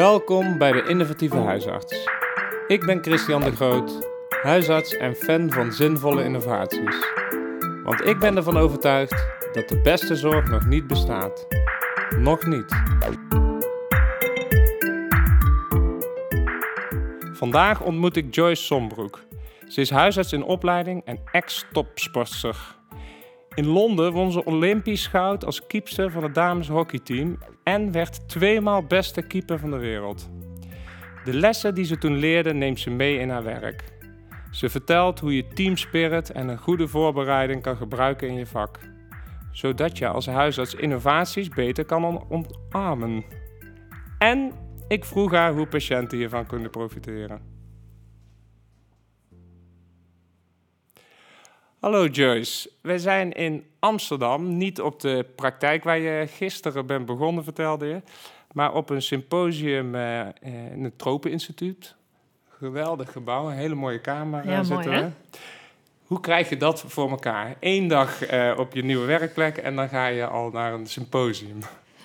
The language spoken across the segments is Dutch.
Welkom bij de Innovatieve Huisarts. Ik ben Christian de Groot, huisarts en fan van zinvolle innovaties. Want ik ben ervan overtuigd dat de beste zorg nog niet bestaat. Nog niet. Vandaag ontmoet ik Joyce Sombroek. Ze is huisarts in opleiding en ex-topsportster. In Londen won ze Olympisch goud als keepster van het dameshockeyteam en werd tweemaal beste keeper van de wereld. De lessen die ze toen leerde neemt ze mee in haar werk. Ze vertelt hoe je teamspirit en een goede voorbereiding kan gebruiken in je vak, zodat je als huisarts innovaties beter kan omarmen. En ik vroeg haar hoe patiënten hiervan kunnen profiteren. Hallo Joyce, wij zijn in Amsterdam, niet op de praktijk waar je gisteren bent begonnen, vertelde je, maar op een symposium uh, in het Tropeninstituut. Geweldig gebouw, een hele mooie kamer ja, zitten mooi, we. Hoe krijg je dat voor elkaar? Eén dag uh, op je nieuwe werkplek en dan ga je al naar een symposium.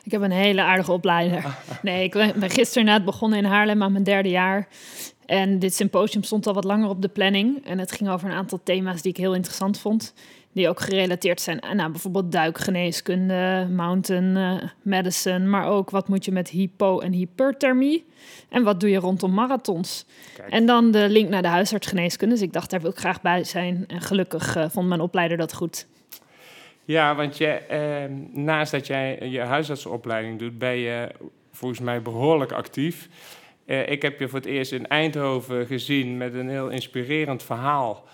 Ik heb een hele aardige opleider. Nee, ik ben gisteren net begonnen in Haarlem aan mijn derde jaar. En dit symposium stond al wat langer op de planning. En het ging over een aantal thema's die ik heel interessant vond. Die ook gerelateerd zijn aan nou, bijvoorbeeld duikgeneeskunde, mountain uh, medicine. Maar ook wat moet je met hypo- en hyperthermie. En wat doe je rondom marathons. Kijk. En dan de link naar de huisartsgeneeskunde. Dus ik dacht, daar wil ik graag bij zijn. En gelukkig uh, vond mijn opleider dat goed. Ja, want je, eh, naast dat jij je huisartsenopleiding doet, ben je volgens mij behoorlijk actief. Uh, ik heb je voor het eerst in Eindhoven gezien met een heel inspirerend verhaal.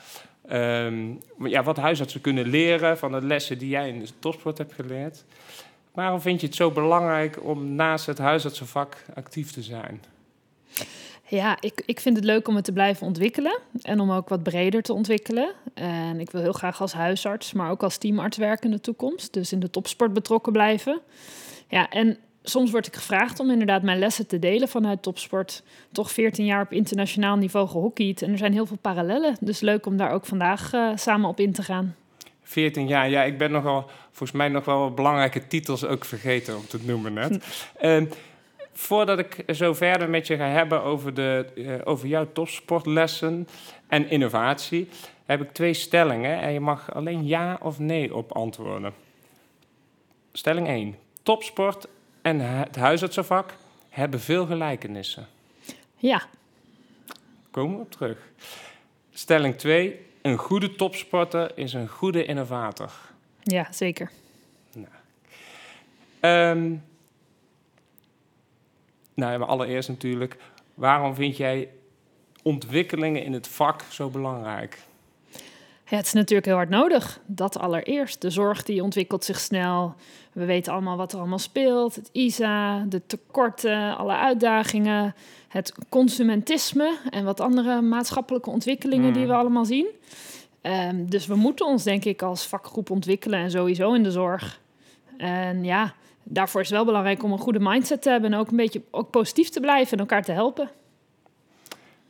Um, ja, wat huisartsen kunnen leren van de lessen die jij in de topsport hebt geleerd. Waarom vind je het zo belangrijk om naast het huisartsenvak actief te zijn? Ja, ik, ik vind het leuk om het te blijven ontwikkelen en om ook wat breder te ontwikkelen. En ik wil heel graag als huisarts, maar ook als teamarts werken in de toekomst. Dus in de topsport betrokken blijven. Ja, en soms word ik gevraagd om inderdaad mijn lessen te delen vanuit topsport. Toch 14 jaar op internationaal niveau gehockeyd. En er zijn heel veel parallellen. Dus leuk om daar ook vandaag uh, samen op in te gaan. 14 jaar, ja, ik ben nogal, volgens mij nog wel wat belangrijke titels ook vergeten om te noemen net. uh, voordat ik zo verder met je ga hebben over, de, uh, over jouw topsportlessen en innovatie, heb ik twee stellingen en je mag alleen ja of nee op antwoorden. Stelling 1. Topsport en het huisartsenvak hebben veel gelijkenissen. Ja. Komen we op terug. Stelling 2. Een goede topsporter is een goede innovator. Ja, zeker. Nou, um, nou maar allereerst natuurlijk, waarom vind jij ontwikkelingen in het vak zo belangrijk? Ja, het is natuurlijk heel hard nodig. Dat allereerst. De zorg die ontwikkelt zich snel. We weten allemaal wat er allemaal speelt. Het ISA, de tekorten, alle uitdagingen. Het consumentisme en wat andere maatschappelijke ontwikkelingen mm. die we allemaal zien. Um, dus we moeten ons denk ik als vakgroep ontwikkelen en sowieso in de zorg. En ja, daarvoor is het wel belangrijk om een goede mindset te hebben... en ook een beetje ook positief te blijven en elkaar te helpen.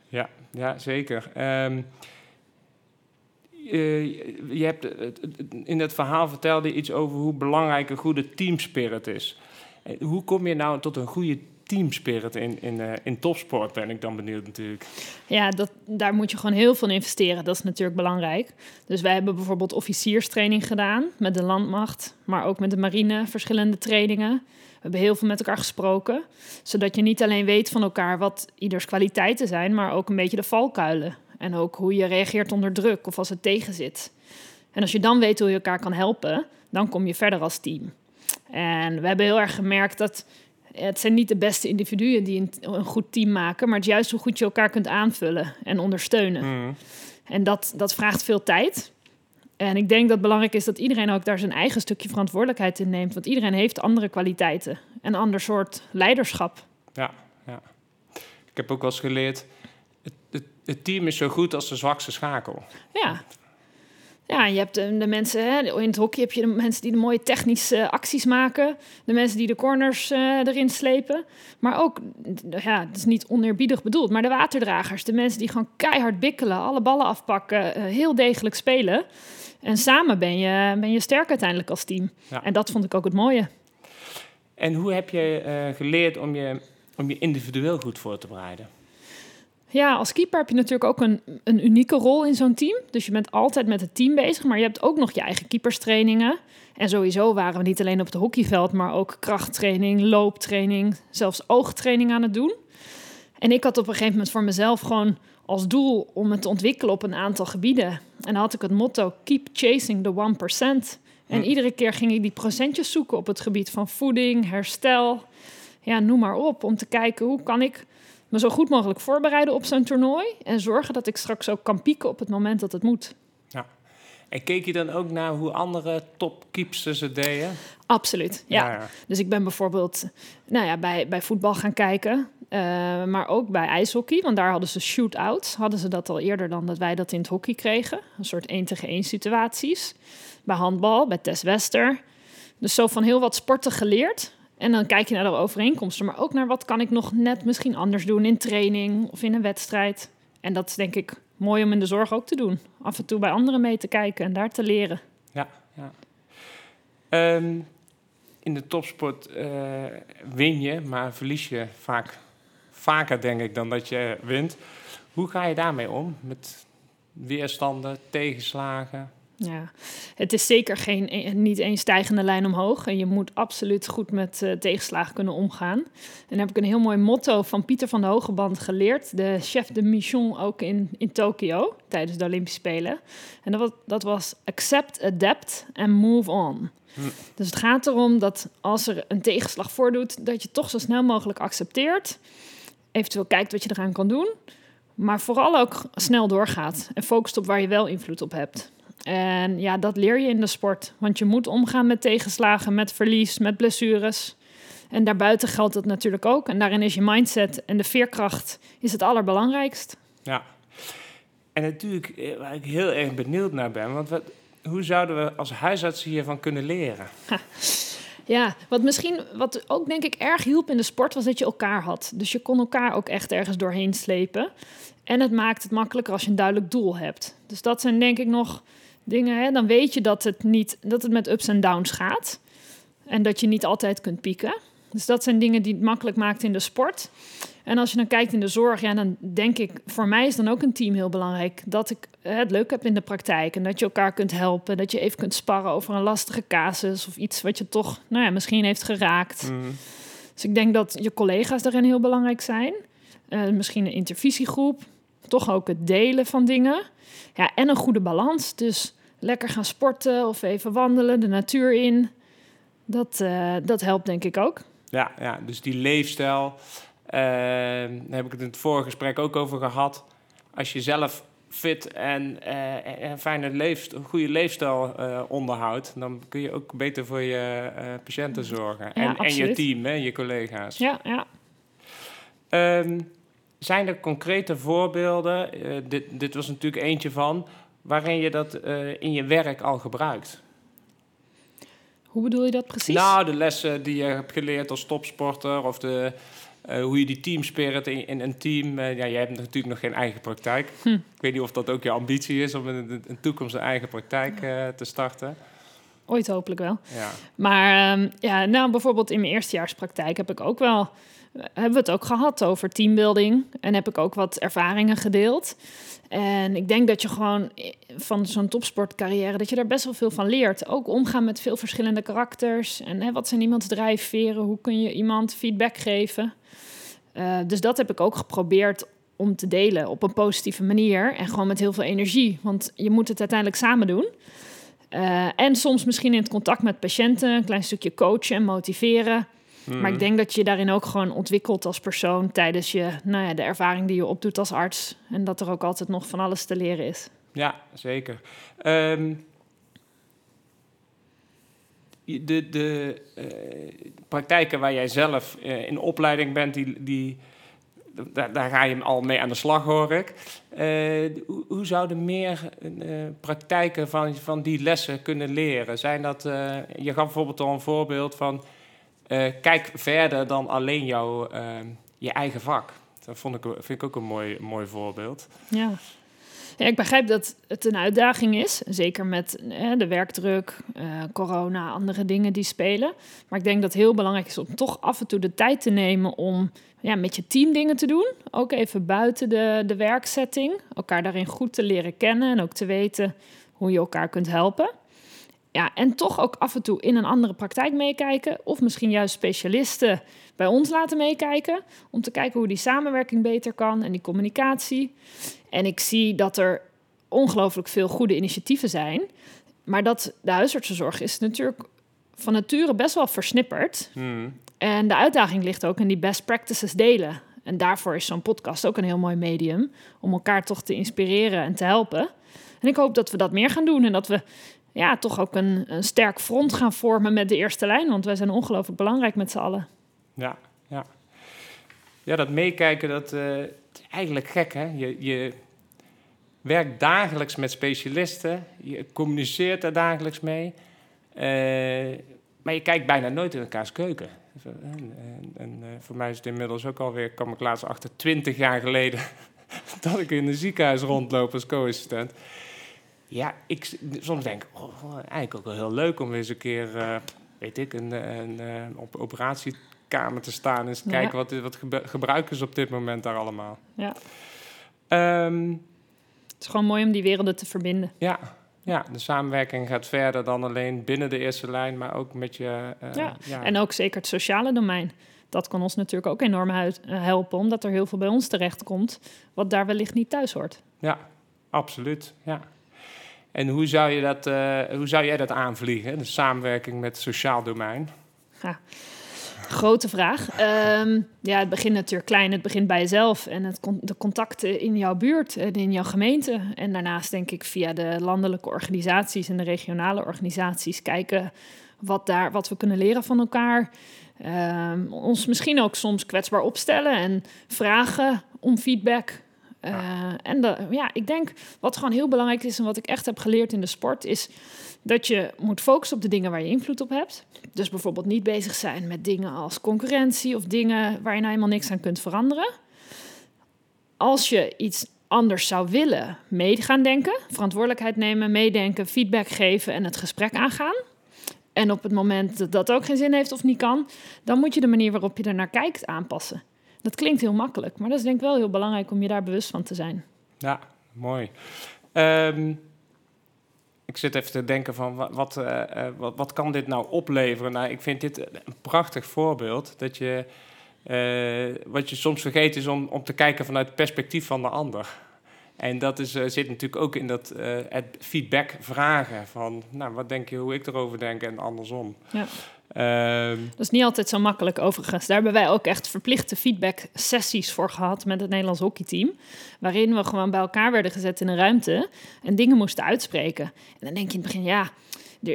Ja, ja zeker. Um, uh, je hebt in het verhaal vertelde je iets over hoe belangrijk een goede teamspirit is. Hoe kom je nou tot een goede teamspirit in, in, uh, in topsport, ben ik dan benieuwd natuurlijk. Ja, dat, daar moet je gewoon heel veel in investeren. Dat is natuurlijk belangrijk. Dus wij hebben bijvoorbeeld officierstraining gedaan met de landmacht, maar ook met de marine, verschillende trainingen. We hebben heel veel met elkaar gesproken, zodat je niet alleen weet van elkaar wat ieders kwaliteiten zijn, maar ook een beetje de valkuilen. En ook hoe je reageert onder druk of als het tegenzit. En als je dan weet hoe je elkaar kan helpen, dan kom je verder als team. En we hebben heel erg gemerkt dat het zijn niet de beste individuen die een, een goed team maken, maar het juist hoe goed je elkaar kunt aanvullen en ondersteunen. Mm. En dat, dat vraagt veel tijd. En ik denk dat het belangrijk is dat iedereen ook daar zijn eigen stukje verantwoordelijkheid in neemt. Want iedereen heeft andere kwaliteiten. Een ander soort leiderschap. Ja, ja. Ik heb ook wel eens geleerd het, het, het, team is zo goed als de zwakste schakel. Ja. Ja, je hebt de, de mensen, hè, in het hockey heb je de mensen die de mooie technische acties maken. De mensen die de corners uh, erin slepen. Maar ook, ja, het is niet oneerbiedig bedoeld, maar de waterdragers. De mensen die gewoon keihard bikkelen, alle ballen afpakken, uh, heel degelijk spelen. En samen ben je, ben je sterk uiteindelijk als team. Ja. En dat vond ik ook het mooie. En hoe heb je uh, geleerd om je om je individueel goed voor te bereiden? Ja, als keeper heb je natuurlijk ook een, een unieke rol in zo'n team. Dus je bent altijd met het team bezig, maar je hebt ook nog je eigen keeperstrainingen. En sowieso waren we niet alleen op het hockeyveld, maar ook krachttraining, looptraining, zelfs oogtraining aan het doen. En ik had op een gegeven moment voor mezelf gewoon als doel om het te ontwikkelen op een aantal gebieden. En dan had ik het motto: Keep chasing the 1%. En Hm. iedere keer ging ik die procentjes zoeken op het gebied van voeding, herstel. Ja, noem maar op. Om te kijken hoe kan ik me zo goed mogelijk voorbereiden op zo'n toernooi. En zorgen dat ik straks ook kan pieken op het moment dat het moet. En keek je dan ook naar hoe andere topkeepsters het deden? Absoluut. Ja. Dus ik ben bijvoorbeeld nou ja, bij, bij voetbal gaan kijken. eh, maar ook bij ijshockey. Want daar hadden ze shootouts. Hadden ze dat al eerder dan dat wij dat in het hockey kregen. Een soort 1 tegen 1 situaties. Bij handbal, bij Tess Wester. Dus zo van heel wat sporten geleerd. En dan kijk je naar de overeenkomsten. Maar ook naar wat kan ik nog net misschien anders doen in training of in een wedstrijd. En dat is denk ik mooi om in de zorg ook te doen. Af en toe bij anderen mee te kijken en daar te leren. Ja, ja. Ehm, in de topsport eh, win je, maar verlies je vaak vaker, denk ik, dan dat je wint. Hoe ga je daarmee om? Met weerstanden, tegenslagen? Ja, het is zeker geen, eh, niet één stijgende lijn omhoog. En je moet absoluut goed met eh, tegenslagen kunnen omgaan. En dan heb ik een heel mooi motto van Pieter van de Hogeband geleerd. De chef de mission ook in, in Tokio tijdens de Olympische Spelen. En dat was, dat was accept, adapt and move on. Hm. Dus het gaat erom dat als er een tegenslag voordoet, dat je toch zo snel mogelijk accepteert. Eventueel kijkt wat je eraan kan doen. Maar vooral ook snel doorgaat en focust op waar je wel invloed op hebt. En ja, dat leer je in de sport. Want je moet omgaan met tegenslagen, met verlies, met blessures. En daarbuiten geldt dat natuurlijk ook. En daarin is je mindset en de veerkracht is het allerbelangrijkst. Ja. En natuurlijk, eh, waar ik heel erg benieuwd naar ben, want wat, hoe zouden we als huisartsen hiervan kunnen leren? Ja, wat misschien, wat ook denk ik erg hielp in de sport, was dat je elkaar had. Dus je kon elkaar ook echt ergens doorheen slepen. En het maakt het makkelijker als je een duidelijk doel hebt. Dus dat zijn denk ik nog dingen. Hè? Dan weet je dat het, niet, dat het met ups en downs gaat. En dat je niet altijd kunt pieken. Dus dat zijn dingen die het makkelijk maakt in de sport. En als je dan kijkt in de zorg, ja, dan denk ik, voor mij is dan ook een team heel belangrijk. Dat ik het leuk heb in de praktijk en dat je elkaar kunt helpen. Dat je even kunt sparren over een lastige casus of iets wat je toch, nou ja, misschien heeft geraakt. Mm, Dus ik denk dat je collega's daarin heel belangrijk zijn. Eh, misschien een intervisiegroep. Toch ook het delen van dingen. Ja, en een goede balans. Dus lekker gaan sporten of even wandelen, de natuur in. Dat, eh, dat helpt denk ik ook. Ja, ja, dus die leefstijl, eh, daar heb ik het in het vorige gesprek ook over gehad. Als je zelf fit en eh, een fijne leef, een goede leefstijl onderhoudt, dan kun je ook beter voor je patiënten zorgen. en, en je team, hè, je collega's. Ja, ja. Ehm, zijn er concrete voorbeelden, eh, dit, dit was natuurlijk eentje van, waarin je dat eh, in je werk al gebruikt? Hoe bedoel je dat precies? Nou, de lessen die je hebt geleerd als topsporter of de, eh, hoe je die teamspirit in, in een team... eh, ja, jij hebt natuurlijk nog geen eigen praktijk. Hm. Ik weet niet of dat ook je ambitie is om in de toekomst een eigen praktijk te starten. Ooit hopelijk wel. Ja. Maar ehm, ja, nou, bijvoorbeeld in mijn eerstejaarspraktijk heb ik ook wel, hebben we het ook gehad over teambuilding en heb ik ook wat ervaringen gedeeld. En ik denk dat je gewoon van zo'n topsportcarrière, dat je daar best wel veel van leert. Ook omgaan met veel verschillende karakters. En hè, wat zijn iemands drijfveren? Hoe kun je iemand feedback geven? Eh, dus dat heb ik ook geprobeerd om te delen op een positieve manier. En gewoon met heel veel energie. Want je moet het uiteindelijk samen doen. Eh, en soms misschien in het contact met patiënten, een klein stukje coachen en motiveren. Maar Mhm. ik denk dat je daarin ook gewoon ontwikkelt als persoon tijdens je, nou ja, de ervaring die je opdoet als arts. En dat er ook altijd nog van alles te leren is. Ja, zeker. Ehm, de de eh, praktijken waar jij zelf eh, in opleiding bent, die, die, daar, daar ga je al mee aan de slag, hoor ik. Eh, hoe, hoe zouden meer praktijken van, van die lessen kunnen leren? Zijn dat, je gaf bijvoorbeeld al een voorbeeld van... eh, kijk verder dan alleen jouw, eh, je eigen vak. Dat vond ik, vind ik ook een mooi, mooi voorbeeld. Ja. Ja, ik begrijp dat het een uitdaging is, zeker met eh, de werkdruk, eh, corona, andere dingen die spelen. Maar ik denk dat het heel belangrijk is om toch af en toe de tijd te nemen om ja, met je team dingen te doen. Ook even buiten de, de werksetting. Elkaar daarin goed te leren kennen en ook te weten hoe je elkaar kunt helpen. Ja, en toch ook af en toe in een andere praktijk meekijken. Of misschien juist specialisten bij ons laten meekijken. Om te kijken hoe die samenwerking beter kan en die communicatie. En ik zie dat er ongelooflijk veel goede initiatieven zijn. Maar dat de huisartsenzorg is natuurlijk van nature best wel versnipperd. Hmm. En de uitdaging ligt ook in die best practices delen. En daarvoor is zo'n podcast ook een heel mooi medium. Om elkaar toch te inspireren en te helpen. En ik hoop dat we dat meer gaan doen. En dat we ja, toch ook een, een sterk front gaan vormen met de eerste lijn. Want wij zijn ongelooflijk belangrijk met z'n allen. Ja, ja. Ja, dat meekijken, dat eh, is eigenlijk gek, hè? Je, je werkt dagelijks met specialisten, je communiceert daar dagelijks mee, eh, maar je kijkt bijna nooit in elkaars keuken. En, en, eh, voor mij is het inmiddels ook alweer, kwam ik laatst achter, 20 jaar geleden, dat ik in een ziekenhuis rondloop als co-assistent. Ja, ik soms denk ik, oh, oh, eigenlijk ook wel heel leuk om eens een keer, eh, weet ik, een, een, een op operatiekamer te staan en eens Ja. kijken wat, wat gebruiken ze op dit moment daar allemaal. Ja. Ehm, Het is gewoon mooi om die werelden te verbinden. ja, ja, de samenwerking gaat verder dan alleen binnen de eerste lijn, maar ook met je... eh, Ja, ja. En ook zeker het sociale domein. Dat kan ons natuurlijk ook enorm eh, helpen, omdat er heel veel bij ons terechtkomt, wat daar wellicht niet thuis hoort. Ja, absoluut. Ja. En hoe zou, je dat, eh, hoe zou jij dat aanvliegen, de samenwerking met het sociaal domein? Grote vraag. Ehm, ja, het begint natuurlijk klein. Het begint bij jezelf en het de contacten in jouw buurt en in jouw gemeente. En daarnaast denk ik via de landelijke organisaties en de regionale organisaties kijken wat, daar, wat we kunnen leren van elkaar. Ehm, ons misschien ook soms kwetsbaar opstellen en vragen om feedback. Eh, En ja, ik denk wat gewoon heel belangrijk is en wat ik echt heb geleerd in de sport is dat je moet focussen op de dingen waar je invloed op hebt. Dus bijvoorbeeld niet bezig zijn met dingen als concurrentie of dingen waar je nou helemaal niks aan kunt veranderen. Als je iets anders zou willen, mee gaan denken, verantwoordelijkheid nemen, meedenken, feedback geven en het gesprek aangaan. En op het moment dat dat ook geen zin heeft of niet kan, dan moet je de manier waarop je er naar kijkt aanpassen. Dat klinkt heel makkelijk, maar dat is denk ik wel heel belangrijk om je daar bewust van te zijn. Ja, mooi. Ehm, ik zit even te denken van wat, wat, eh, eh, wat, wat kan dit nou opleveren? Nou, ik vind dit een prachtig voorbeeld. Dat je, eh, wat je soms vergeet is om, om te kijken vanuit het perspectief van de ander. En dat is, eh, zit natuurlijk ook in dat het feedback vragen van, nou, wat denk je hoe ik erover denk en andersom. Ja. Ehm, Dat is niet altijd zo makkelijk overigens. Daar hebben wij ook echt verplichte feedback sessies voor gehad met het Nederlands hockeyteam. Waarin we gewoon bij elkaar werden gezet in een ruimte en dingen moesten uitspreken. En dan denk je in het begin, ja,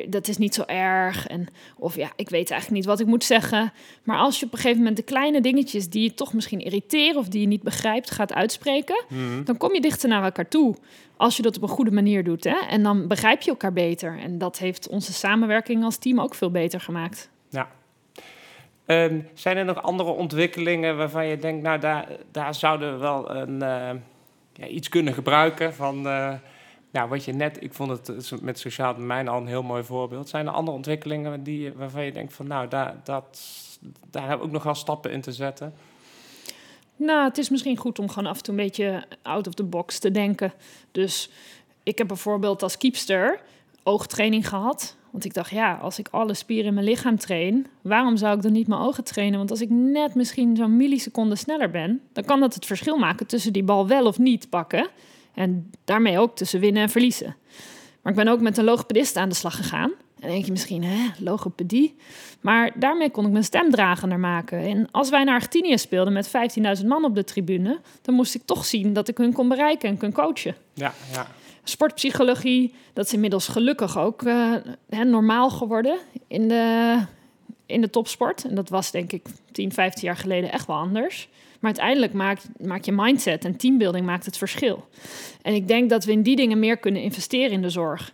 dat is niet zo erg. En, of ja, ik weet eigenlijk niet wat ik moet zeggen. Maar als je op een gegeven moment de kleine dingetjes die je toch misschien irriteren of die je niet begrijpt gaat uitspreken, mhm. dan kom je dichter naar elkaar toe. Als je dat op een goede manier doet. Hè? En dan begrijp je elkaar beter. En dat heeft onze samenwerking als team ook veel beter gemaakt. Ja. Ehm, zijn er nog andere ontwikkelingen waarvan je denkt, nou, daar, daar zouden we wel een, eh, ja, iets kunnen gebruiken van, eh, nou, wat je net, ik vond het eh, met sociaal domein al een heel mooi voorbeeld. Zijn er andere ontwikkelingen die, waarvan je denkt van, nou, daar, dat, daar hebben we ook nog wel stappen in te zetten? Nou, het is misschien goed om gewoon af en toe een beetje out of the box te denken. Dus ik heb bijvoorbeeld als keepster oogtraining gehad. Want ik dacht, ja, als ik alle spieren in mijn lichaam train, waarom zou ik dan niet mijn ogen trainen? Want als ik net misschien zo'n milliseconde sneller ben, dan kan dat het verschil maken tussen die bal wel of niet pakken. En daarmee ook tussen winnen en verliezen. Maar ik ben ook met een logopedist aan de slag gegaan. En denk je misschien, hè, logopedie? Maar daarmee kon ik mijn stem dragender maken. En als wij naar Argentinië speelden met 15.000 man op de tribune... dan moest ik toch zien dat ik hun kon bereiken en kon coachen. Ja, ja. Sportpsychologie, dat is inmiddels gelukkig ook eh, hè, normaal geworden in de, in de topsport. En dat was denk ik 10, 15 jaar geleden echt wel anders. Maar uiteindelijk maakt, maakt je mindset en teambuilding maakt het verschil. En ik denk dat we in die dingen meer kunnen investeren in de zorg.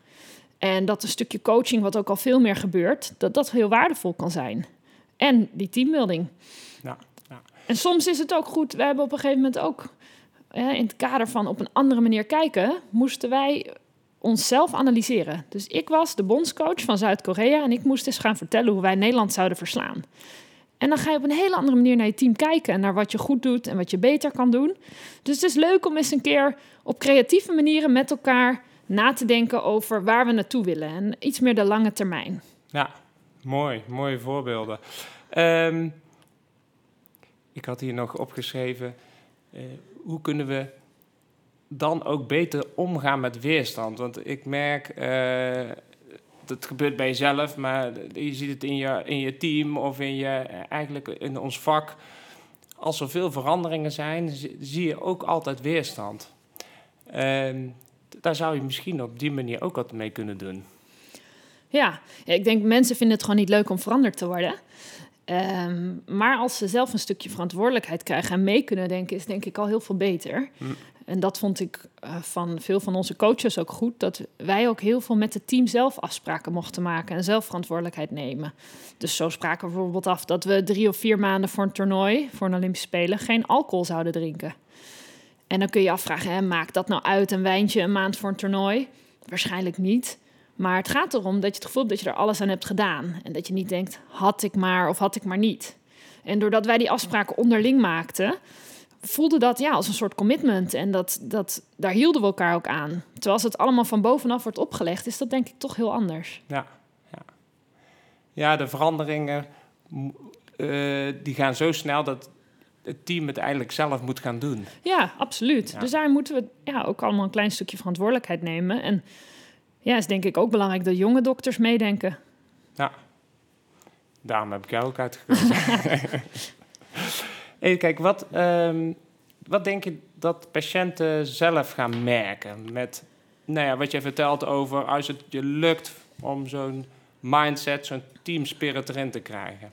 En dat een stukje coaching, wat ook al veel meer gebeurt, dat dat heel waardevol kan zijn. En die teambuilding. Ja, ja. En soms is het ook goed. We hebben op een gegeven moment ook in het kader van op een andere manier kijken, moesten wij onszelf analyseren. Dus ik was de bondscoach van Zuid-Korea en ik moest eens gaan vertellen hoe wij Nederland zouden verslaan. En dan ga je op een hele andere manier naar je team kijken en naar wat je goed doet en wat je beter kan doen. Dus het is leuk om eens een keer op creatieve manieren met elkaar na te denken over waar we naartoe willen en iets meer de lange termijn. Ja, mooi, mooie voorbeelden. Ehm, ik had hier nog opgeschreven, uh, hoe kunnen we dan ook beter omgaan met weerstand? Want ik merk, uh, dat gebeurt bij jezelf, maar je ziet het in je, in je team of in je, eigenlijk in ons vak. Als er veel veranderingen zijn, zie je ook altijd weerstand. Uh, daar zou je misschien op die manier ook wat mee kunnen doen. Ja, ik denk mensen vinden het gewoon niet leuk om veranderd te worden. Um, maar als ze zelf een stukje verantwoordelijkheid krijgen en mee kunnen denken, is denk ik al heel veel beter. Hm. En dat vond ik uh, van veel van onze coaches ook goed, dat wij ook heel veel met het team zelf afspraken mochten maken en zelf verantwoordelijkheid nemen. Dus zo spraken we bijvoorbeeld af dat we drie of vier maanden voor een toernooi, voor een Olympische Spelen, geen alcohol zouden drinken. En dan kun je afvragen, hè, maakt dat nou uit een wijntje een maand voor een toernooi? Waarschijnlijk niet. Maar het gaat erom dat je het gevoel hebt dat je er alles aan hebt gedaan. En dat je niet denkt, had ik maar of had ik maar niet. En doordat wij die afspraken onderling maakten, voelde dat ja, als een soort commitment. En dat, dat, daar hielden we elkaar ook aan. Terwijl als het allemaal van bovenaf wordt opgelegd, is dat denk ik toch heel anders. Ja, ja. ja de veranderingen uh, die gaan zo snel dat het team het eigenlijk zelf moet gaan doen. Ja, absoluut. Dus daar moeten we ja, ook allemaal een klein stukje verantwoordelijkheid nemen. En ja, is denk ik ook belangrijk dat jonge dokters meedenken. Ja, daarom heb ik jou ook uitgekozen. Even kijken, wat, um, wat denk je dat patiënten zelf gaan merken met nou ja, wat je vertelt over als het je lukt om zo'n mindset, zo'n teamspirit erin te krijgen?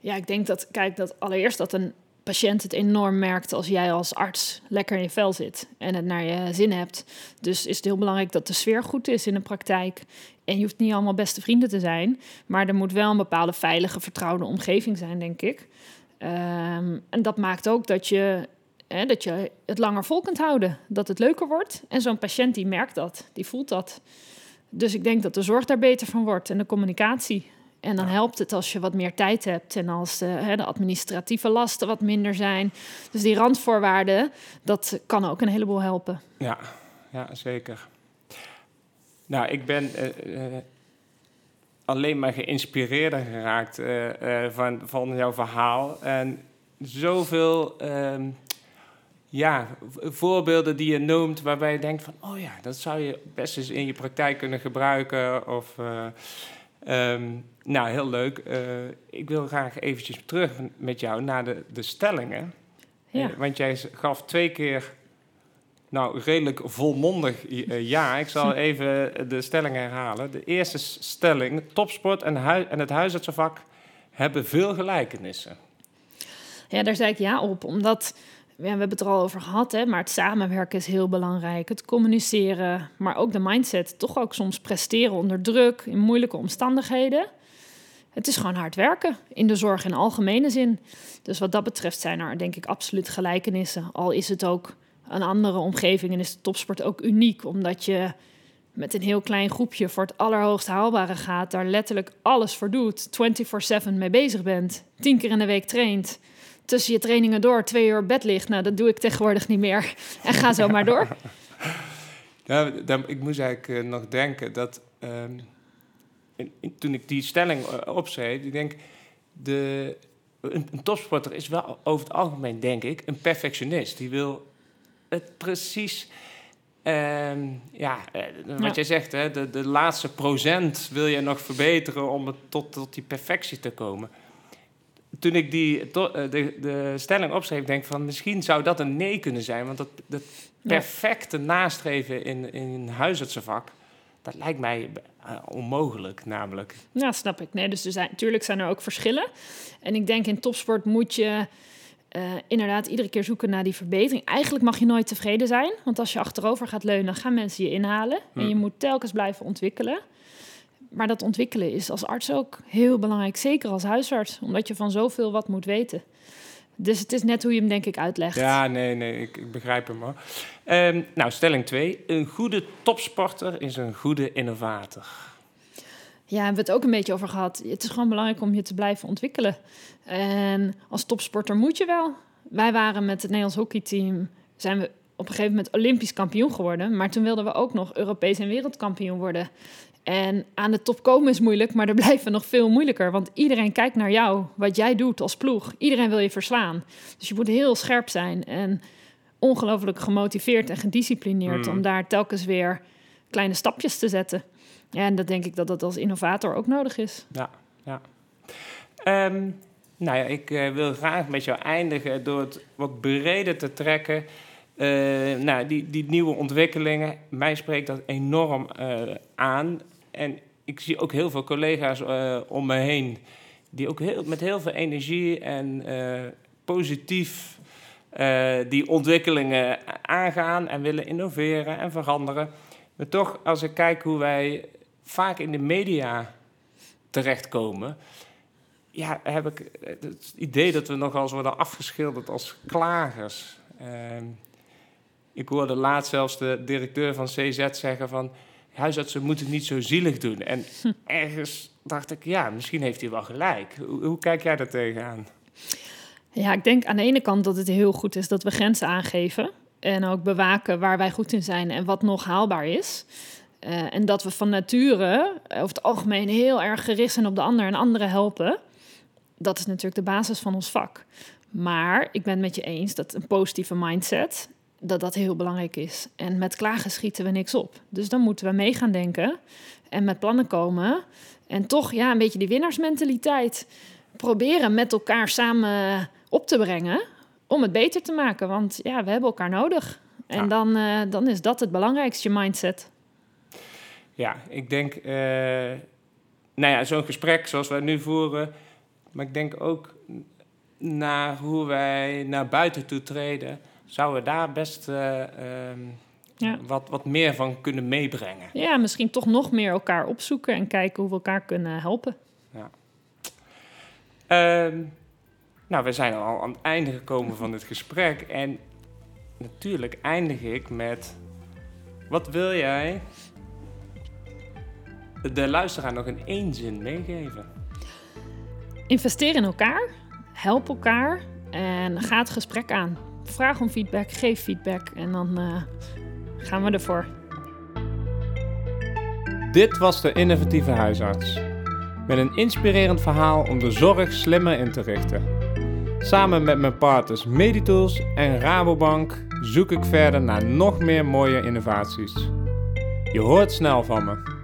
Ja, ik denk dat, kijk, dat allereerst dat een patiënt het enorm merkt als jij als arts lekker in je vel zit en het naar je zin hebt. Dus is het heel belangrijk dat de sfeer goed is in de praktijk. En je hoeft niet allemaal beste vrienden te zijn, maar er moet wel een bepaalde veilige, vertrouwde omgeving zijn, denk ik. Um, en dat maakt ook dat je, hè, dat je het langer vol kunt houden, dat het leuker wordt. En zo'n patiënt die merkt dat, die voelt dat. Dus ik denk dat de zorg daar beter van wordt en de communicatie. En dan helpt het als je wat meer tijd hebt en als de, hè, de, administratieve lasten wat minder zijn. Dus die randvoorwaarden, dat kan ook een heleboel helpen. Ja, ja zeker. Nou, ik ben uh, uh, alleen maar geïnspireerd geraakt uh, van, van jouw verhaal. En zoveel um, ja, voorbeelden die je noemt waarbij je denkt van... oh ja, dat zou je best eens in je praktijk kunnen gebruiken. Of... Um, nou, heel leuk. Ik wil graag eventjes terug met jou naar de, de stellingen. Ja. Want jij gaf twee keer, nou, redelijk volmondig uh, ja. Ik zal even de stellingen herhalen. De eerste stelling, topsport en, en het huisartsenvak hebben veel gelijkenissen. Ja, daar zei ik ja op, omdat ja, we hebben het er al over gehad, hè, maar het samenwerken is heel belangrijk. Het communiceren, maar ook de mindset. Toch ook soms presteren onder druk, in moeilijke omstandigheden. Het is gewoon hard werken in de zorg in algemene zin. Dus wat dat betreft zijn er denk ik absoluut gelijkenissen. Al is het ook een andere omgeving en is de topsport ook uniek, omdat je met een heel klein groepje voor het allerhoogst haalbare gaat, daar letterlijk alles voor doet, 24/7 mee bezig bent, tien keer in de week traint tussen je trainingen door twee uur bed ligt. Nou, dat doe ik tegenwoordig niet meer. En ga zo maar door. Dan, ik moest eigenlijk uh, nog denken dat um, in, toen ik die stelling uh, opschreef, ik denk, de, een, topsporter is wel over het algemeen, denk ik, een perfectionist. Die wil het precies. Um, ja, uh, wat ja. jij zegt, hè, de, de laatste procent wil je nog verbeteren om het tot, tot die perfectie te komen toen ik die, eh, de, de stelling opschreef, denk van misschien zou dat een nee kunnen zijn. Want dat, dat perfecte nastreven in, in een huisartsenvak, dat lijkt mij uh, onmogelijk namelijk. Ja, snap ik. Nee, dus er zijn, natuurlijk zijn er ook verschillen. En ik denk in topsport moet je uh, inderdaad iedere keer zoeken naar die verbetering. Eigenlijk mag je nooit tevreden zijn. Want als je achterover gaat leunen, gaan mensen je inhalen. En je moet telkens blijven ontwikkelen maar dat ontwikkelen is als arts ook heel belangrijk, zeker als huisarts, omdat je van zoveel wat moet weten. Dus het is net hoe je hem denk ik uitlegt. Ja, nee, nee, ik, ik begrijp hem hoor. Ehm, nou, stelling 2. Een goede topsporter is een goede innovator. Ja, hebben we het ook een beetje over gehad. Het is gewoon belangrijk om je te blijven ontwikkelen. En als topsporter moet je wel. Wij waren met het Nederlands hockeyteam, zijn we op een gegeven moment Olympisch kampioen geworden. Maar toen wilden we ook nog Europees en wereldkampioen worden. En aan de top komen is moeilijk, maar er blijven nog veel moeilijker. Want iedereen kijkt naar jou, wat jij doet als ploeg. Iedereen wil je verslaan. Dus je moet heel scherp zijn en ongelooflijk gemotiveerd en gedisciplineerd Mm. om daar telkens weer kleine stapjes te zetten. Ja, en dat denk ik dat dat als innovator ook nodig is. Ja, ja. Ehm, nou ja, ik eh, wil graag met jou eindigen door het wat breder te trekken. Eh, nou, die, die nieuwe ontwikkelingen, mij spreekt dat enorm eh, aan. En ik zie ook heel veel collega's om me heen die ook heel, met heel veel energie en positief die ontwikkelingen aangaan en willen innoveren en veranderen. Maar toch, als ik kijk hoe wij vaak in de media terechtkomen, ja, heb ik het idee dat we nogal eens worden afgeschilderd als klagers. Ehm, ik hoorde laatst zelfs de directeur van CZ zeggen van... huisartsen moeten niet zo zielig doen. En ergens dacht ik, ja, misschien heeft hij wel gelijk. Hoe, hoe kijk jij daar tegenaan? Ja, ik denk aan de ene kant dat het heel goed is dat we grenzen aangeven. En ook bewaken waar wij goed in zijn en wat nog haalbaar is. Eh, en dat we van nature eh, over het algemeen heel erg gericht zijn op de ander en anderen helpen. Dat is natuurlijk de basis van ons vak. Maar ik ben het met je eens dat een positieve mindset, dat dat heel belangrijk is. En met klagen schieten we niks op. Dus dan moeten we mee gaan denken en met plannen komen. En toch ja, een beetje die winnaarsmentaliteit proberen met elkaar samen op te brengen om het beter te maken. Want ja, we hebben elkaar nodig. En Ja. dan, eh, dan is dat het belangrijkste, je mindset. Ja, ik denk, eh, nou ja, zo'n gesprek zoals wij nu voeren, maar ik denk ook naar hoe wij naar buiten toe treden, zouden we daar best eh, ehm, Ja. wat, wat meer van kunnen meebrengen. Ja, misschien toch nog meer elkaar opzoeken en kijken hoe we elkaar kunnen helpen. Ehm, nou, we zijn al aan het einde gekomen van dit gesprek en natuurlijk eindig ik met, wat wil jij de luisteraar nog in één zin meegeven? Investeer in elkaar, help elkaar en ga het gesprek aan. Vraag om feedback, geef feedback en dan eh, gaan we ervoor. Dit was de innovatieve huisarts. Met een inspirerend verhaal om de zorg slimmer in te richten. Samen met mijn partners Meditools en Rabobank zoek ik verder naar nog meer mooie innovaties. Je hoort snel van me.